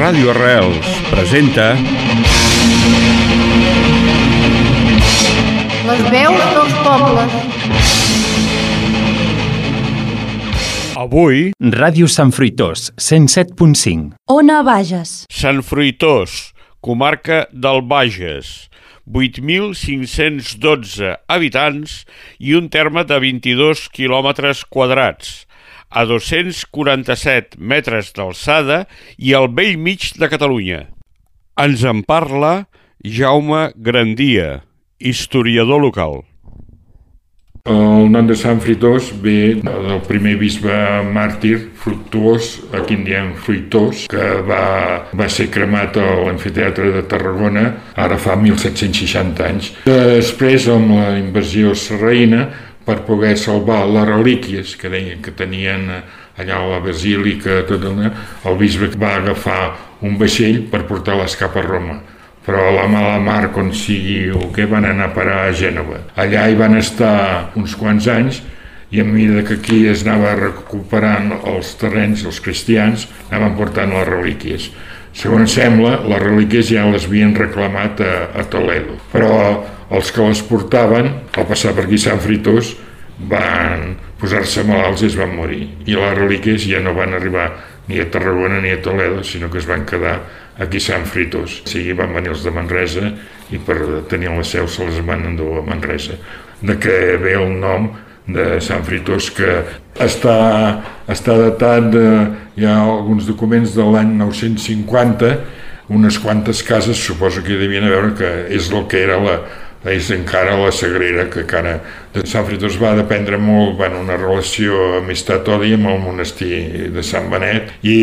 Ràdio Arrels presenta Les veus dels pobles. Avui Ràdio Sant Fruitós, 107.5. Ona Bages. Sant Fruitós, comarca del Bages, 8.512 habitants i un terme de 22 quilòmetres quadrats, a 247 metres d'alçada i al vell mig de Catalunya. Ens en parla Jaume Grandia, historiador local. El nom de Sant Fruitós ve del primer bisbe màrtir Fructuós, aquí en diem Fruitós, que va, va ser cremat a l'amfiteatre de Tarragona ara fa 1760 anys. Després, amb la invasió sarraïna, per poder salvar les relíquies que deien que tenien allà a la basílica, tot el, el bisbe va agafar un vaixell per portar-les cap a Roma però la mala mar, com sigui o què, van anar a parar a Gènova. Allà hi van estar uns quants anys i a mesura que aquí es anava recuperant els terrenys, els cristians, anaven portant les relíquies. Segons sembla, les relíquies ja les havien reclamat a, a Toledo, però els que les portaven, al passar per aquí Sant Fritós, van posar-se malalts i es van morir. I les relíquies ja no van arribar ni a Tarragona ni a Toledo, sinó que es van quedar aquí Sant Fritos. O sigui, van venir els de Manresa i per tenir la seu se les van endur a Manresa. De què ve el nom de Sant Fritos que està, està datat de, hi ha alguns documents de l'any 950 unes quantes cases suposo que hi devien veure que és el que era la, és encara la Sagrera, que encara de Sant Fritos va dependre molt, van una relació amistat-odi amb el monestir de Sant Benet i,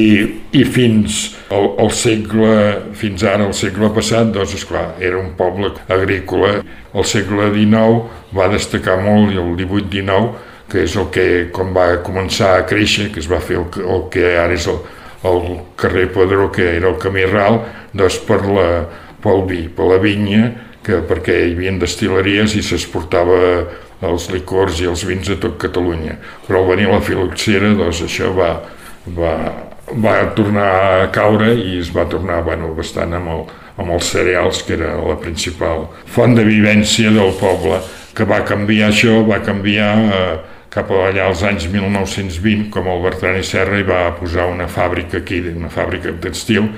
i fins al, al segle, fins ara, al segle passat, doncs, esclar, era un poble agrícola. El segle XIX va destacar molt i el 18-19 que és el que, quan va començar a créixer, que es va fer el, el que ara és el, el carrer Pedró, que era el camí ral, doncs per la, pel vi, per la vinya, que perquè hi havia destil·leries i s'exportava els licors i els vins a tot Catalunya. Però al venir la filoxera, doncs això va, va, va tornar a caure i es va tornar bueno, bastant amb, el, amb els cereals, que era la principal font de vivència del poble, que va canviar això, va canviar eh, cap allà als anys 1920, com el Bertran i Serra hi va posar una fàbrica aquí, una fàbrica textil,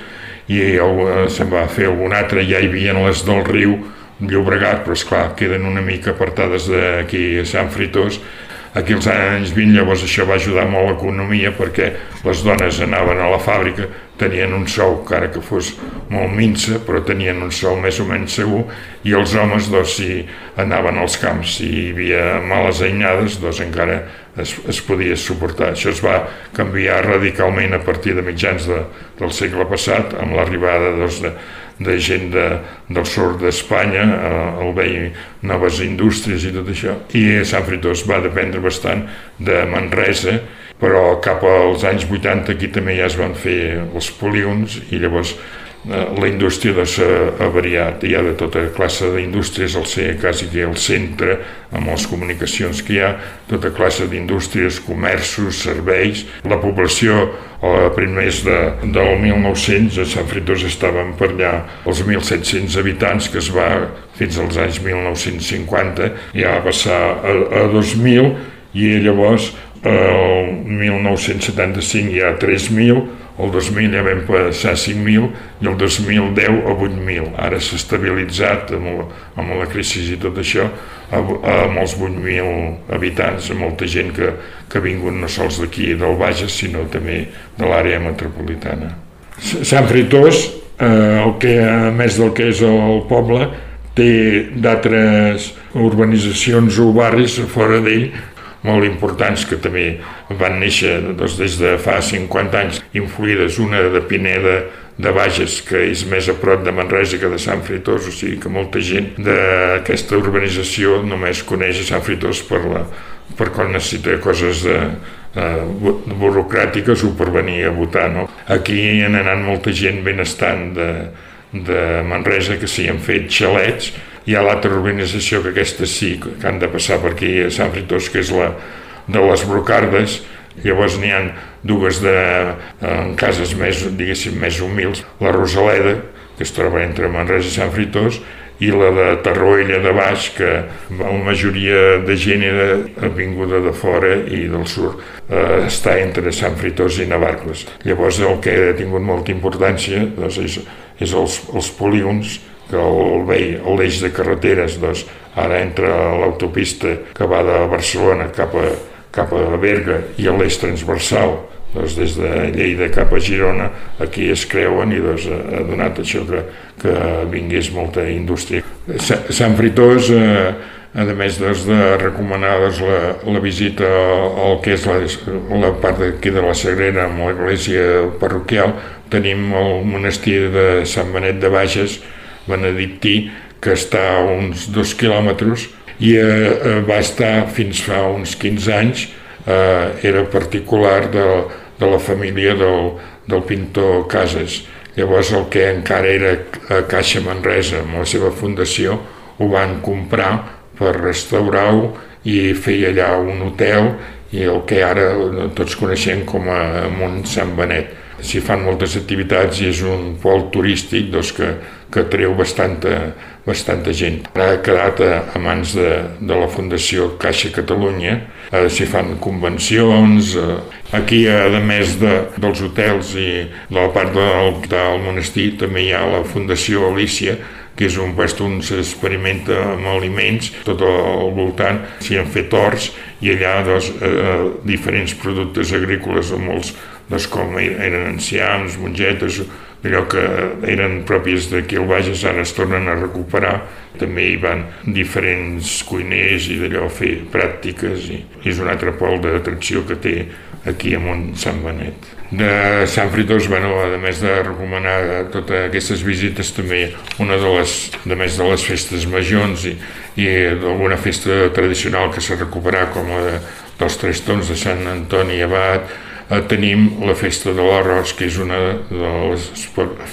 i eh, se'n va fer algun altre, ja hi havia les del riu, Llobregat, però esclar, queden una mica apartades d'aquí a Sant Fritós. Aquí als anys 20 llavors això va ajudar molt l'economia perquè les dones anaven a la fàbrica, tenien un sou, encara que fos molt minsa, però tenien un sou més o menys segur, i els homes, doncs, si anaven als camps, si hi havia males anyades, doncs encara es, es podia suportar. Això es va canviar radicalment a partir de mitjans de, del segle passat, amb l'arribada doncs, de, de gent de, del sud d'Espanya, eh, el veia noves indústries i tot això, i Sant Fritós va dependre bastant de Manresa, però cap als anys 80 aquí també ja es van fer els polígons i llavors la indústria doncs, ha variat, hi ha de tota classe d'indústries, al ser quasi que el centre, amb les comunicacions que hi ha, tota classe d'indústries, comerços, serveis. La població a primers de, del 1900 a Sant Fritós estaven per allà els 1.700 habitants, que es va fins als anys 1950, ja va passar a, a 2.000 i llavors el 1975 hi ha 3.000, el 2000 ja vam passar a 5.000 i el 2010 a 8.000. Ara s'ha estabilitzat amb, amb la crisi i tot això amb els 8.000 habitants, amb molta gent que, que ha vingut no sols d'aquí del Bages, sinó també de l'àrea metropolitana. Sant Fritós, eh, el que, a més del que és el poble, té d'altres urbanitzacions o barris fora d'ell molt importants que també van néixer doncs, des de fa 50 anys, influïdes, una de Pineda de Bages, que és més a prop de Manresa que de Sant Fritós, o sigui que molta gent d'aquesta urbanització només coneix Sant Fritós per, la, per quan necessita coses de, eh, burocràtiques o per venir a votar. No? Aquí hi ha anat molta gent benestant de, de Manresa que s'hi han fet xalets hi ha l'altra urbanització que aquesta sí que han de passar per aquí a Sant Fritós, que és la, de les brocardes, llavors n'hi ha dues de, en cases més, diguéssim, més humils, la Rosaleda, que es troba entre Manresa i Sant Fritós, i la de Tarroella de Baix, que la majoria de gent era vinguda de fora i del sud eh, està entre Sant Fritós i Navarcles. Llavors el que ha tingut molta importància doncs, és, és els, els polígons que el vell, l'eix de carreteres, doncs, ara entre l'autopista que va de Barcelona cap a, cap a Berga i l'eix transversal doncs des de Lleida cap a Girona aquí es creuen i doncs, ha donat això que, que vingués molta indústria. Sant Fritós, eh, a més doncs, de recomanar doncs, la, la visita al que és la, la part d'aquí de la Sagrera amb l'església parroquial, tenim el monestir de Sant Benet de Bages, benedictí, que està a uns dos quilòmetres i eh, eh va estar fins fa uns 15 anys eh, era particular de, de la família del, del pintor Casas. Llavors el que encara era a Caixa Manresa amb la seva fundació ho van comprar per restaurar-ho i fer allà un hotel i el que ara tots coneixem com a Mont Sant Benet. S'hi fan moltes activitats i és un pol turístic doncs, que, que treu bastanta, bastanta gent. Ara ha quedat a, a mans de, de la Fundació Caixa Catalunya, eh, s'hi fan convencions, eh, aquí a més de, dels hotels i de la part del, del monestir també hi ha la Fundació Alícia, que és un lloc on s'experimenta amb aliments, tot al voltant s'hi han fet horts i allà doncs, eh, diferents productes agrícoles, molts doncs, com eren enciams, mongetes, allò que eren pròpies d'aquí al Bages ara es tornen a recuperar. També hi van diferents cuiners i d'allò a fer pràctiques i és un altre pol d'atracció que té aquí a Mont Sant Benet. De Sant Fritós, bueno, a més de recomanar totes aquestes visites, també una de les, de més de les festes majors i, i d'alguna festa tradicional que s'ha recuperat, com la de, dels Tres Tons de Sant Antoni Abat, eh, tenim la festa de l'arròs, que és una de les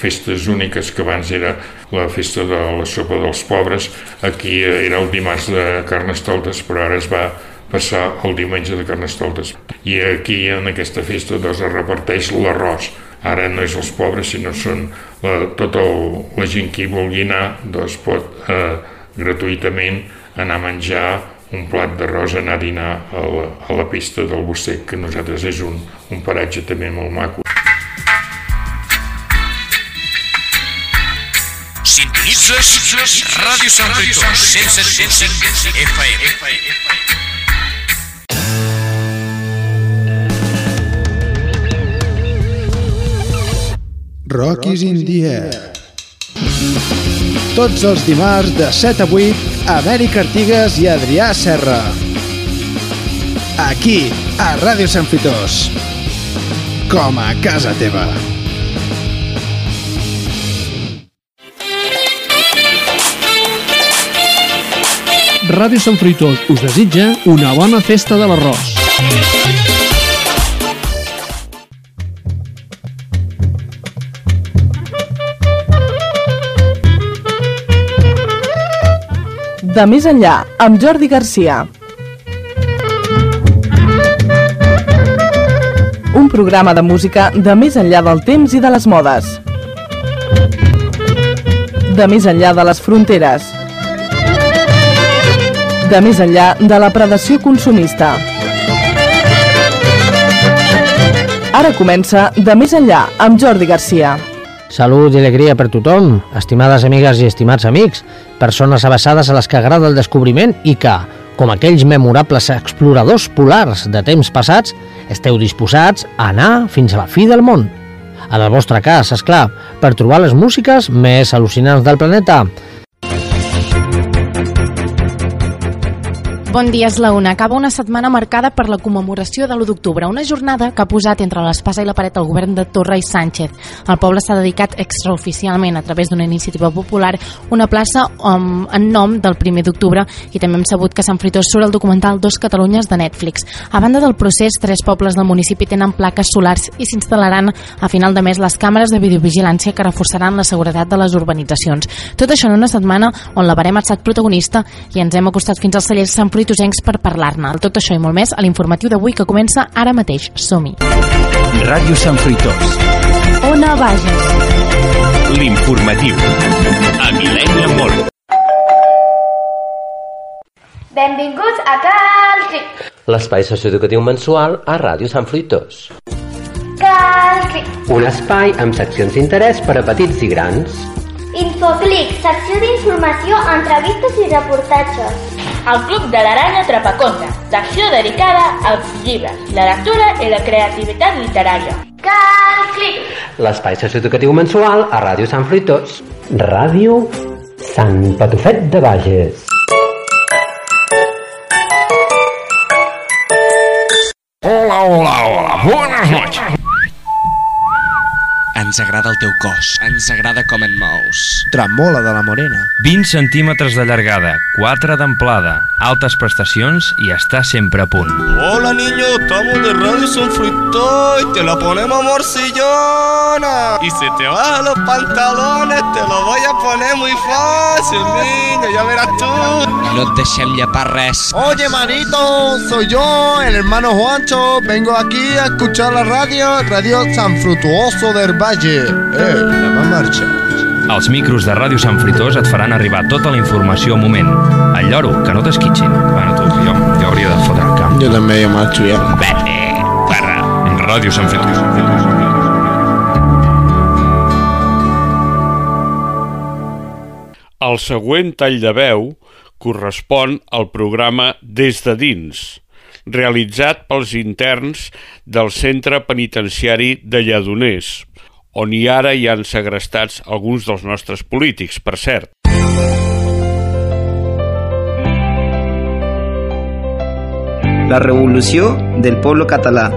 festes úniques que abans era la festa de la sopa dels pobres. Aquí era el dimarts de Carnestoltes, però ara es va passar el diumenge de Carnestoltes. I aquí, en aquesta festa, doncs, es reparteix l'arròs. Ara no és els pobres, sinó són la, tota el, la gent que hi vulgui anar, doncs pot eh, gratuïtament anar a menjar un plat d'arròs anar a dinar a la, a la pista del Bossec, que nosaltres és un, un paratge també molt maco. Sintonitzes Ràdio Sant Brito, 107.5 FM. Rockies in the Air. Tots els dimarts de 7 a 8, Amèric Artigas i Adrià Serra. Aquí, a Ràdio Sant Fitós. Com a casa teva. Ràdio Sant Fruitós us desitja una bona festa de l'arròs. De més enllà, amb Jordi Garcia. Un programa de música de més enllà del temps i de les modes. De més enllà de les fronteres. De més enllà de la predació consumista. Ara comença De més enllà amb Jordi Garcia. Salut i alegria per tothom, estimades amigues i estimats amics, persones abassades a les que agrada el descobriment i que, com aquells memorables exploradors polars de temps passats, esteu disposats a anar fins a la fi del món. En el vostre cas, és clar, per trobar les músiques més al·lucinants del planeta, Bon dia, és la una. Acaba una setmana marcada per la commemoració de l'1 d'octubre, una jornada que ha posat entre l'espasa i la paret el govern de Torra i Sánchez. El poble s'ha dedicat extraoficialment a través d'una iniciativa popular una plaça um, en nom del primer d'octubre i també hem sabut que Sant Fritós surt el documental Dos Catalunyes de Netflix. A banda del procés, tres pobles del municipi tenen plaques solars i s'instal·laran a final de mes les càmeres de videovigilància que reforçaran la seguretat de les urbanitzacions. Tot això en una setmana on la Barem ha estat protagonista i ens hem acostat fins al celler Sant Fruitós fruitosencs per parlar-ne. Tot això i molt més a l'informatiu d'avui que comença ara mateix. Som-hi! Ràdio Sant Fruitós. Ona Bages. L'informatiu. A Millennium Mall. Benvinguts a Calclic. L'espai socioeducatiu mensual a Ràdio Sant Fruitós. Calclic. Un espai amb seccions d'interès per a petits i grans. Infoclic, secció d'informació, entrevistes i reportatges. El Club de l'Aranya Trapaconta, secció dedicada als llibres, la lectura i la creativitat literària. Calclic. L'espai socioeducatiu mensual a Ràdio Sant Fruitós. Ràdio Sant Patufet de Bages. Hola, hola, hola. Buenas noches. Ens agrada el teu cos. Ens agrada com et mous. Tremola de la morena. 20 centímetres de llargada, 4 d'amplada, altes prestacions i està sempre a punt. Hola niño, estamos de Radio San Fruito y te la ponemos morcillona. Y si te bajan los pantalones, te lo voy a poner muy fácil, niño, ya verás tú. No et deixem llepar res. Oye, manito, soy yo, el hermano Juancho. Vengo aquí a escuchar la radio, Radio San Frutuoso del Valle. Eh, la va marxa. Els micros de Ràdio Sant Fruitós et faran arribar tota la informació al moment. El lloro, que no t'esquitxin. Bueno, tu, jo, jo hauria de fotre el camp. Jo també, jo marxo ja. Vete, perra. Ràdio Sant Fruitós. El següent tall de veu correspon al programa Des de dins, realitzat pels interns del Centre Penitenciari de Lledoners, on hi ara hi han segrestats alguns dels nostres polítics, per cert. La revolució del poble català.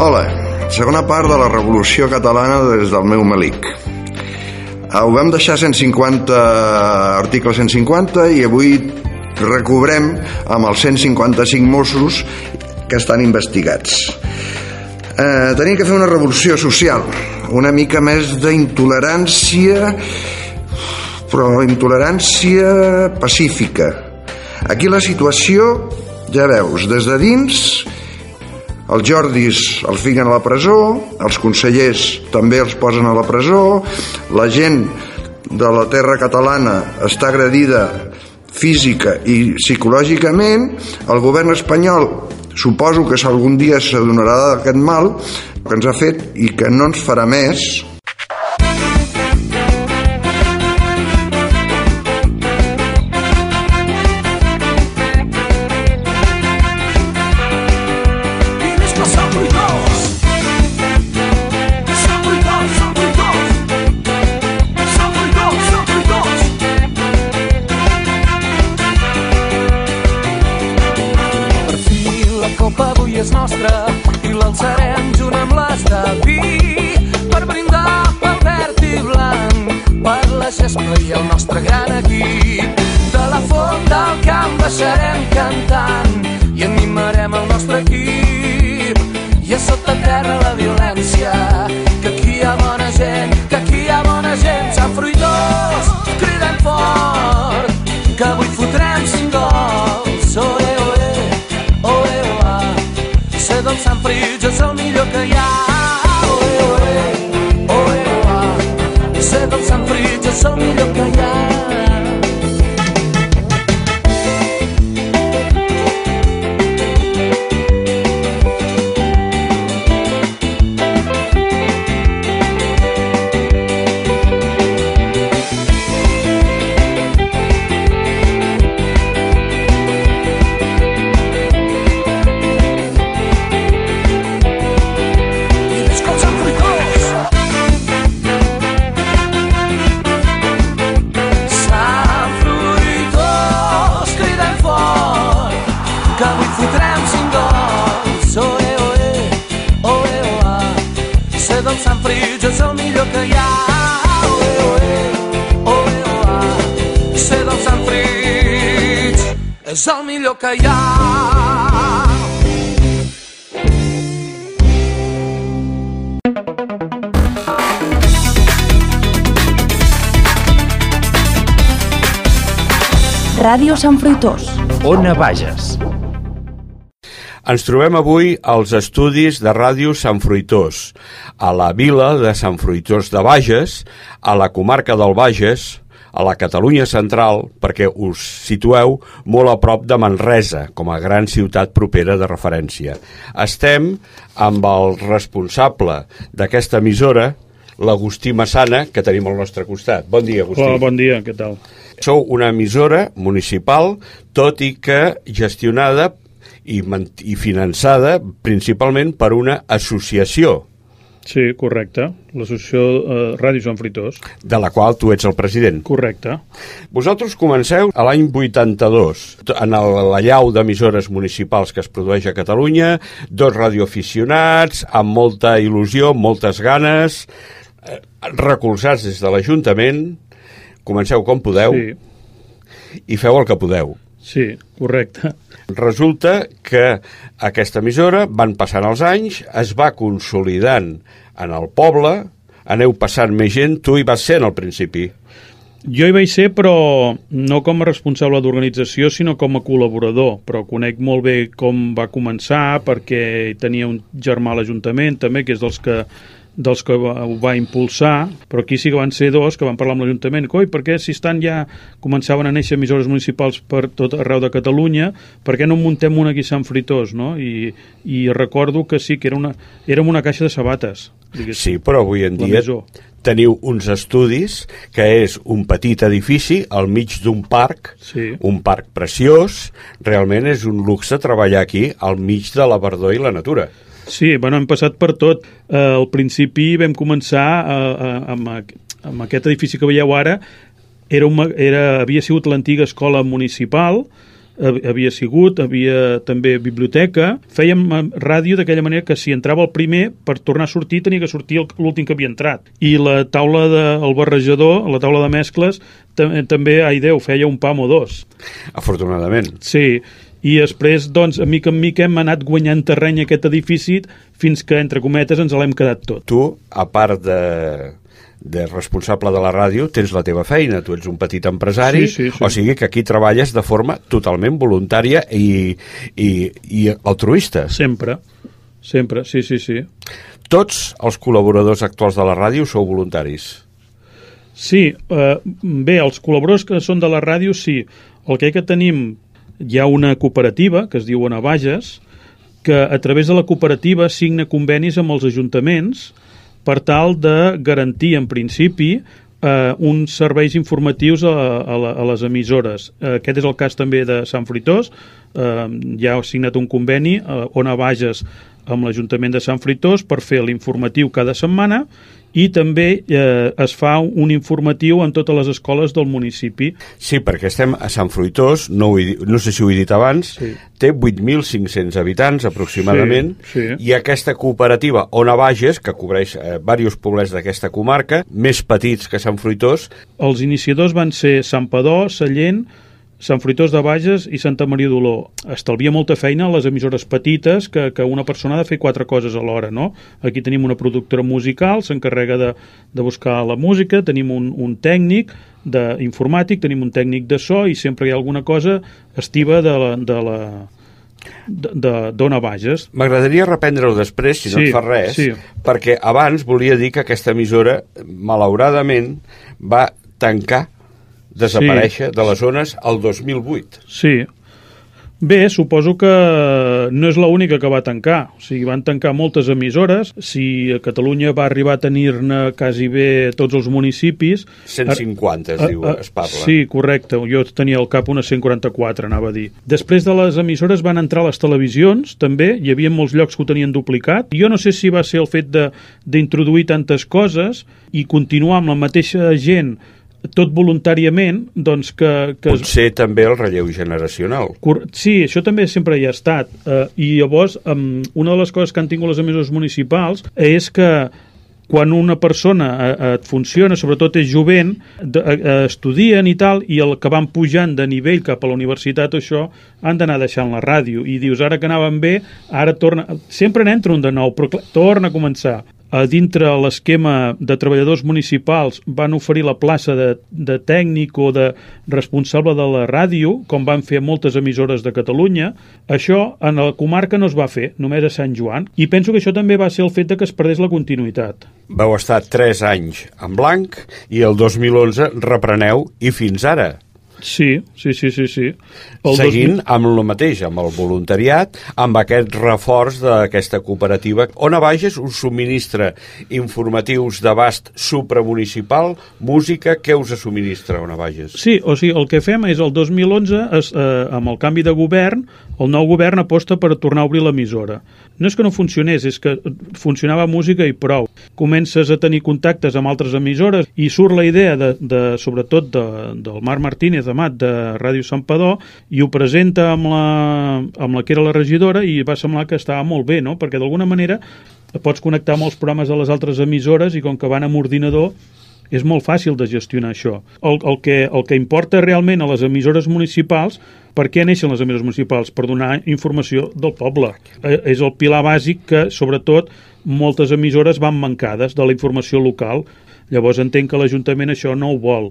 Hola, segona part de la revolució catalana des del meu melic. Ho vam deixar 150, article 150, i avui recobrem amb els 155 Mossos que estan investigats. Eh, tenim que fer una revolució social, una mica més d'intolerància, però intolerància pacífica. Aquí la situació, ja veus, des de dins els Jordis els fiquen a la presó, els consellers també els posen a la presó, la gent de la terra catalana està agredida física i psicològicament, el govern espanyol suposo que algun dia s'adonarà d'aquest mal que ens ha fet i que no ens farà més és el millor que hi ha. Ràdio Sant Fruitós. Ona Bages. Ens trobem avui als estudis de Ràdio Sant Fruitós, a la vila de Sant Fruitós de Bages, a la comarca del Bages, a la Catalunya central, perquè us situeu molt a prop de Manresa, com a gran ciutat propera de referència. Estem amb el responsable d'aquesta emissora, l'Agustí Massana, que tenim al nostre costat. Bon dia, Agustí. Hola, bon dia, què tal? Sou una emissora municipal, tot i que gestionada i, i finançada principalment per una associació. Sí, correcte. L'associació eh, Ràdio Sant Fritós. De la qual tu ets el president. Correcte. Vosaltres comenceu a l'any 82 en el, la llau d'emissores municipals que es produeix a Catalunya, dos radioaficionats, amb molta il·lusió, moltes ganes, eh, recolzats des de l'Ajuntament, comenceu com podeu sí. i feu el que podeu. Sí, correcte. Resulta que aquesta emissora van passant els anys, es va consolidant en el poble, aneu passant més gent, tu hi vas ser al principi. Jo hi vaig ser, però no com a responsable d'organització, sinó com a col·laborador. Però conec molt bé com va començar, perquè tenia un germà a l'Ajuntament, també, que és dels que dels que ho va impulsar, però aquí sí que van ser dos que van parlar amb l'Ajuntament, coi, per què si estan ja començaven a néixer emissores municipals per tot arreu de Catalunya, per què no muntem una aquí a Sant Fritós, no? I, i recordo que sí, que era una, érem una caixa de sabates. Sí, però avui en dia teniu uns estudis que és un petit edifici al mig d'un parc, sí. un parc preciós, realment és un luxe treballar aquí al mig de la verdor i la natura. Sí, bueno, hem passat per tot. Eh, al principi vam començar eh, eh, amb, amb aquest edifici que veieu ara, era una, era, havia sigut l'antiga escola municipal, havia sigut, havia també biblioteca, fèiem ràdio d'aquella manera que si entrava el primer, per tornar a sortir tenia que sortir l'últim que havia entrat. I la taula del de, barrejador, la taula de mescles, també, ai Déu, feia un pam o dos. Afortunadament. Sí, i després, doncs, a mica en mica hem anat guanyant terreny aquest edifici fins que, entre cometes, ens l'hem quedat tot. Tu, a part de, de responsable de la ràdio, tens la teva feina, tu ets un petit empresari, sí, sí, sí. o sigui que aquí treballes de forma totalment voluntària i, i, i altruista. Sempre, sempre, sí, sí, sí. Tots els col·laboradors actuals de la ràdio sou voluntaris? Sí, eh, bé, els col·laboradors que són de la ràdio, sí. El que, que tenim hi ha una cooperativa que es diu Bages que a través de la cooperativa signa convenis amb els ajuntaments per tal de garantir en principi eh, uns serveis informatius a, a, a les emissores. Eh, aquest és el cas també de Sant Fritós, eh, ja ha signat un conveni eh, on a Bages amb l'Ajuntament de Sant Fritós per fer l'informatiu cada setmana i també eh, es fa un informatiu en totes les escoles del municipi. Sí, perquè estem a Sant Fruitós, no, ho he, no sé si ho he dit abans, sí. té 8.500 habitants aproximadament, sí, sí. i aquesta cooperativa Ona Bages, que cobreix eh, diversos poblets d'aquesta comarca, més petits que Sant Fruitós... Els iniciadors van ser Sant Padó, Sallent, Sant Fruitós de Bages i Santa Maria d'Oló. Estalvia molta feina a les emissores petites que, que una persona ha de fer quatre coses alhora, no? Aquí tenim una productora musical, s'encarrega de, de buscar la música, tenim un, un tècnic d'informàtic, tenim un tècnic de so i sempre hi ha alguna cosa estiva de la, de la, de, Dona Bages. M'agradaria reprendre-ho després, si sí, no et fa res, sí. perquè abans volia dir que aquesta emissora, malauradament, va tancar desaparèixer sí. de les zones al 2008. Sí. Bé, suposo que no és l'única que va tancar. O sigui, van tancar moltes emissores. Si a Catalunya va arribar a tenir-ne quasi bé tots els municipis... 150, es diu, es parla. Sí, correcte. Jo tenia al cap unes 144, anava a dir. Després de les emissores van entrar les televisions, també. Hi havia molts llocs que ho tenien duplicat. Jo no sé si va ser el fet d'introduir tantes coses i continuar amb la mateixa gent tot voluntàriament, doncs que... que Potser es... també el relleu generacional. Cor... Sí, això també sempre hi ha estat. Eh, I llavors, um, una de les coses que han tingut les emissores municipals és que quan una persona eh, et funciona, sobretot és jovent, de, eh, estudien i tal, i el que van pujant de nivell cap a la universitat, això, han d'anar deixant la ràdio. I dius, ara que anaven bé, ara torna... Sempre n'entra un de nou, però clar, torna a començar dintre l'esquema de treballadors municipals van oferir la plaça de, de tècnic o de responsable de la ràdio, com van fer moltes emissores de Catalunya. Això en la comarca no es va fer, només a Sant Joan, i penso que això també va ser el fet de que es perdés la continuïtat. Vau estar 3 anys en blanc i el 2011 repreneu i fins ara. Sí, sí, sí, sí. sí. El Seguint 2000... amb el mateix, amb el voluntariat, amb aquest reforç d'aquesta cooperativa. On a Bages us subministra informatius d'abast supramunicipal, música, què us subministra on a Bages? Sí, o sigui, el que fem és el 2011, es, eh, amb el canvi de govern, el nou govern aposta per tornar a obrir l'emissora. No és que no funcionés, és que funcionava música i prou. Comences a tenir contactes amb altres emissores i surt la idea, de, de sobretot de, del Marc Martínez Amat de Ràdio Sant Padó i ho presenta amb la, amb la que era la regidora i va semblar que estava molt bé, no? perquè d'alguna manera pots connectar els programes de les altres emissores i com que van amb ordinador és molt fàcil de gestionar això. El, el, que, el que importa realment a les emissores municipals, per què neixen les emissores municipals? Per donar informació del poble. Eh, és el pilar bàsic que, sobretot, moltes emissores van mancades de la informació local Llavors entenc que l'Ajuntament això no ho vol.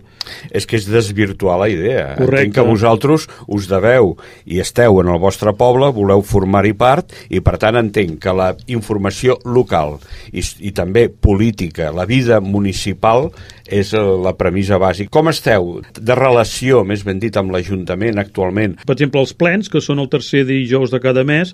És que és desvirtuar la idea. Correcte. Entenc que vosaltres us deveu i esteu en el vostre poble, voleu formar-hi part i per tant entenc que la informació local i, i també política, la vida municipal és la premissa bàsica. Com esteu de relació, més ben dit, amb l'Ajuntament actualment? Per exemple, els plens, que són el tercer dijous de cada mes,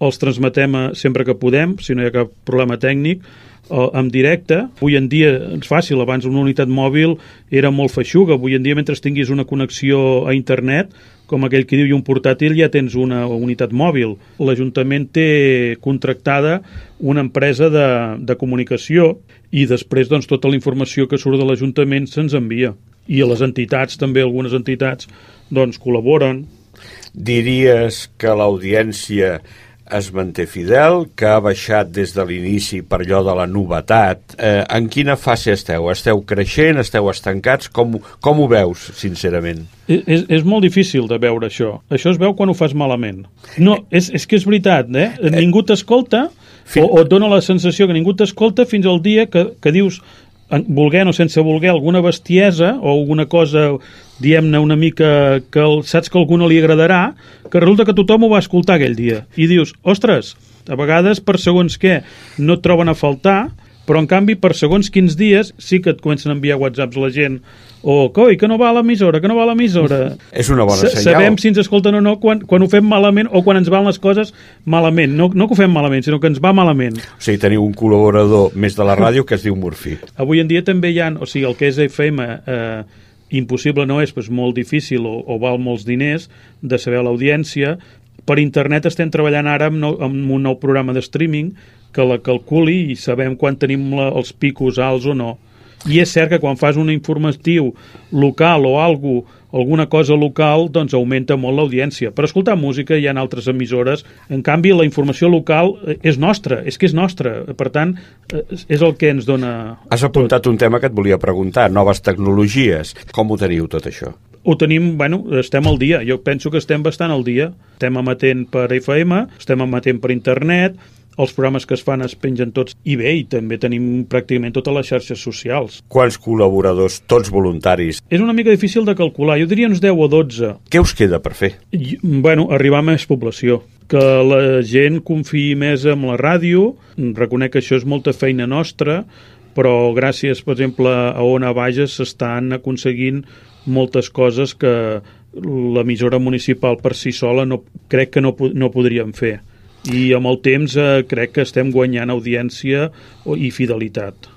els transmetem sempre que podem, si no hi ha cap problema tècnic, eh, en directe. Avui en dia és fàcil, abans una unitat mòbil era molt feixuga. Avui en dia, mentre tinguis una connexió a internet, com aquell que diu, i un portàtil, ja tens una unitat mòbil. L'Ajuntament té contractada una empresa de, de comunicació i després doncs, tota la informació que surt de l'Ajuntament se'ns envia. I a les entitats, també algunes entitats, doncs, col·laboren. Diries que l'audiència es manté fidel, que ha baixat des de l'inici per allò de la novetat. Eh, en quina fase esteu? Esteu creixent? Esteu estancats? Com, com ho veus, sincerament? És, és molt difícil de veure això. Això es veu quan ho fas malament. No, és, és que és veritat, eh? eh ningú t'escolta fin... o, o et dona la sensació que ningú t'escolta fins al dia que, que dius volguent o sense voler alguna bestiesa o alguna cosa diem-ne una mica que el, saps que a algú no li agradarà que resulta que tothom ho va escoltar aquell dia i dius, ostres, a vegades per segons què no et troben a faltar però en canvi per segons quins dies sí que et comencen a enviar whatsapps la gent o coi, que no va a l'emissora, que no va a l'emissora. És una bona senyal. Sabem si ens escolten o no quan, quan ho fem malament o quan ens van les coses malament. No, no que ho fem malament, sinó que ens va malament. O sigui, teniu un col·laborador més de la ràdio que es diu Murphy. Avui en dia també hi ha, o sigui, el que és FM eh, impossible no és, però és molt difícil o, o val molts diners de saber l'audiència. Per internet estem treballant ara amb, no, amb un nou programa de streaming que la calculi i sabem quan tenim la, els picos alts o no i és cert que quan fas un informatiu local o algo, alguna cosa local, doncs augmenta molt l'audiència. Per escoltar música hi ha altres emissores, en canvi la informació local eh, és nostra, és que és nostra, per tant eh, és el que ens dona... Has apuntat tot. un tema que et volia preguntar, noves tecnologies. Com ho teniu tot això? Ho tenim, bueno, estem al dia. Jo penso que estem bastant al dia. Estem emetent per FM, estem emetent per internet, els programes que es fan es pengen tots i bé, i també tenim pràcticament totes les xarxes socials. Quants col·laboradors, tots voluntaris? És una mica difícil de calcular, jo diria uns 10 o 12. Què us queda per fer? I, bueno, arribar a més població que la gent confiï més en la ràdio, reconec que això és molta feina nostra, però gràcies, per exemple, a Ona Bages s'estan aconseguint moltes coses que l'emissora municipal per si sola no, crec que no, no podríem fer i amb el temps eh, crec que estem guanyant audiència i fidelitat.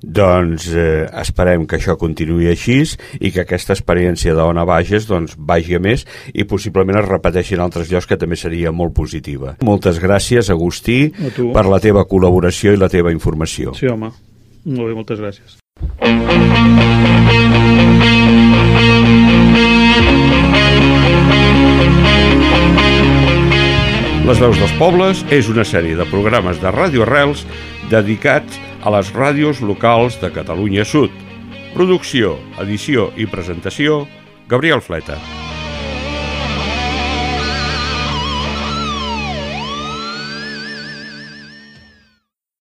Doncs eh, esperem que això continuï així i que aquesta experiència d'Ona Bages doncs, vagi a més i possiblement es repeteixi en altres llocs que també seria molt positiva. Moltes gràcies, Agustí, per la teva col·laboració i la teva informació. Sí, home. Molt bé, moltes gràcies. Les veus dels pobles és una sèrie de programes de Ràdio Arrels dedicats a les ràdios locals de Catalunya Sud. Producció, edició i presentació, Gabriel Fleta.